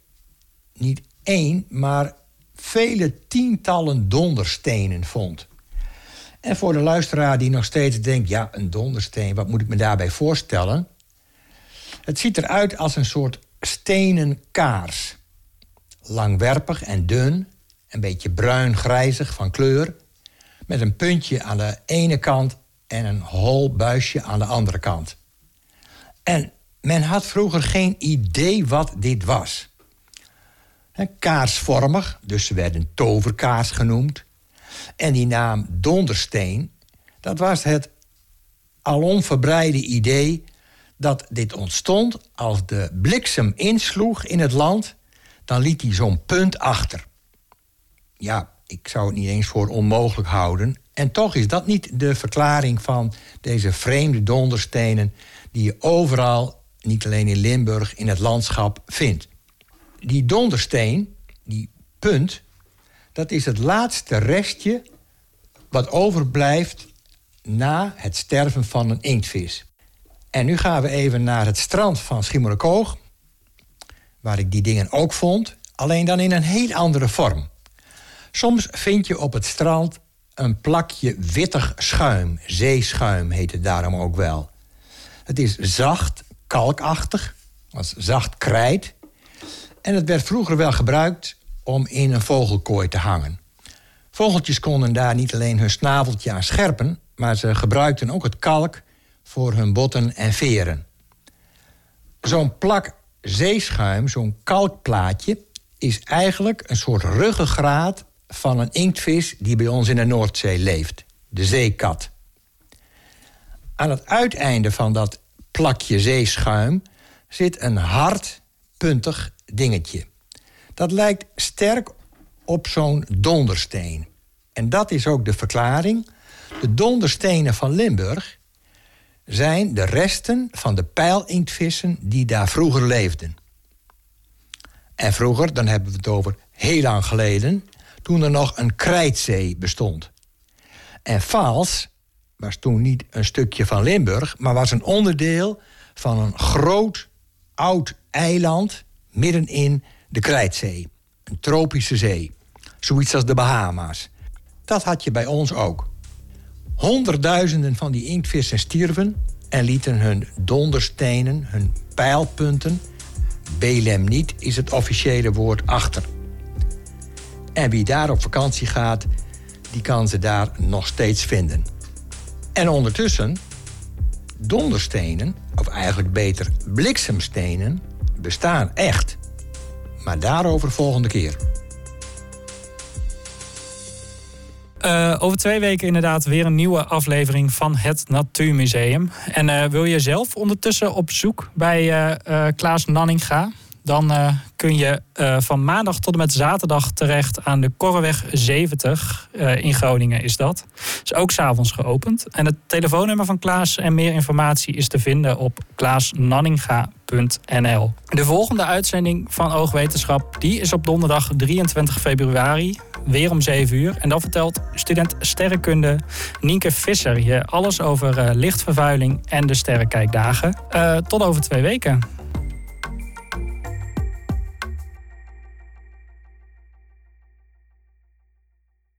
G: niet één, maar vele tientallen donderstenen vond. En voor de luisteraar die nog steeds denkt: ja, een dondersteen, wat moet ik me daarbij voorstellen? Het ziet eruit als een soort stenen kaars langwerpig en dun, een beetje bruin-grijzig van kleur, met een puntje aan de ene kant en een hol buisje aan de andere kant. En men had vroeger geen idee wat dit was. Kaarsvormig, dus ze werden toverkaars genoemd. En die naam dondersteen, dat was het alom verbreide idee dat dit ontstond als de bliksem insloeg in het land dan liet hij zo'n punt achter. Ja, ik zou het niet eens voor onmogelijk houden. En toch is dat niet de verklaring van deze vreemde donderstenen... die je overal, niet alleen in Limburg, in het landschap vindt. Die dondersteen, die punt, dat is het laatste restje... wat overblijft na het sterven van een inktvis. En nu gaan we even naar het strand van Schiermonnikoog waar ik die dingen ook vond, alleen dan in een heel andere vorm. Soms vind je op het strand een plakje wittig schuim. Zeeschuim heet het daarom ook wel. Het is zacht, kalkachtig, als zacht krijt. En het werd vroeger wel gebruikt om in een vogelkooi te hangen. Vogeltjes konden daar niet alleen hun snaveltje aan scherpen, maar ze gebruikten ook het kalk voor hun botten en veren. Zo'n plak zeeschuim, zo'n kalkplaatje, is eigenlijk een soort ruggengraat van een inktvis die bij ons in de Noordzee leeft, de zeekat. Aan het uiteinde van dat plakje zeeschuim zit een hard, puntig dingetje. Dat lijkt sterk op zo'n dondersteen. En dat is ook de verklaring. De donderstenen van Limburg zijn de resten van de pijlintvissen die daar vroeger leefden. En vroeger, dan hebben we het over heel lang geleden, toen er nog een krijtzee bestond. En Vaals was toen niet een stukje van Limburg, maar was een onderdeel van een groot oud eiland midden in de Krijtzee. Een tropische zee. Zoiets als de Bahama's. Dat had je bij ons ook. Honderdduizenden van die inktvissen stierven en lieten hun donderstenen, hun pijlpunten, belem niet is het officiële woord achter. En wie daar op vakantie gaat, die kan ze daar nog steeds vinden. En ondertussen, donderstenen, of eigenlijk beter bliksemstenen, bestaan echt. Maar daarover volgende keer.
B: Uh, over twee weken inderdaad weer een nieuwe aflevering van het Natuurmuseum. En uh, wil je zelf ondertussen op zoek bij uh, Klaas Nanninga? Dan kun je van maandag tot en met zaterdag terecht aan de Korreweg 70 in Groningen is dat. Is ook s'avonds geopend. En het telefoonnummer van Klaas en meer informatie is te vinden op klaasnanninga.nl. De volgende uitzending van Oogwetenschap die is op donderdag 23 februari weer om 7 uur. En dan vertelt student sterrenkunde Nienke Visser je alles over uh, lichtvervuiling en de sterrenkijkdagen. Uh, tot over twee weken.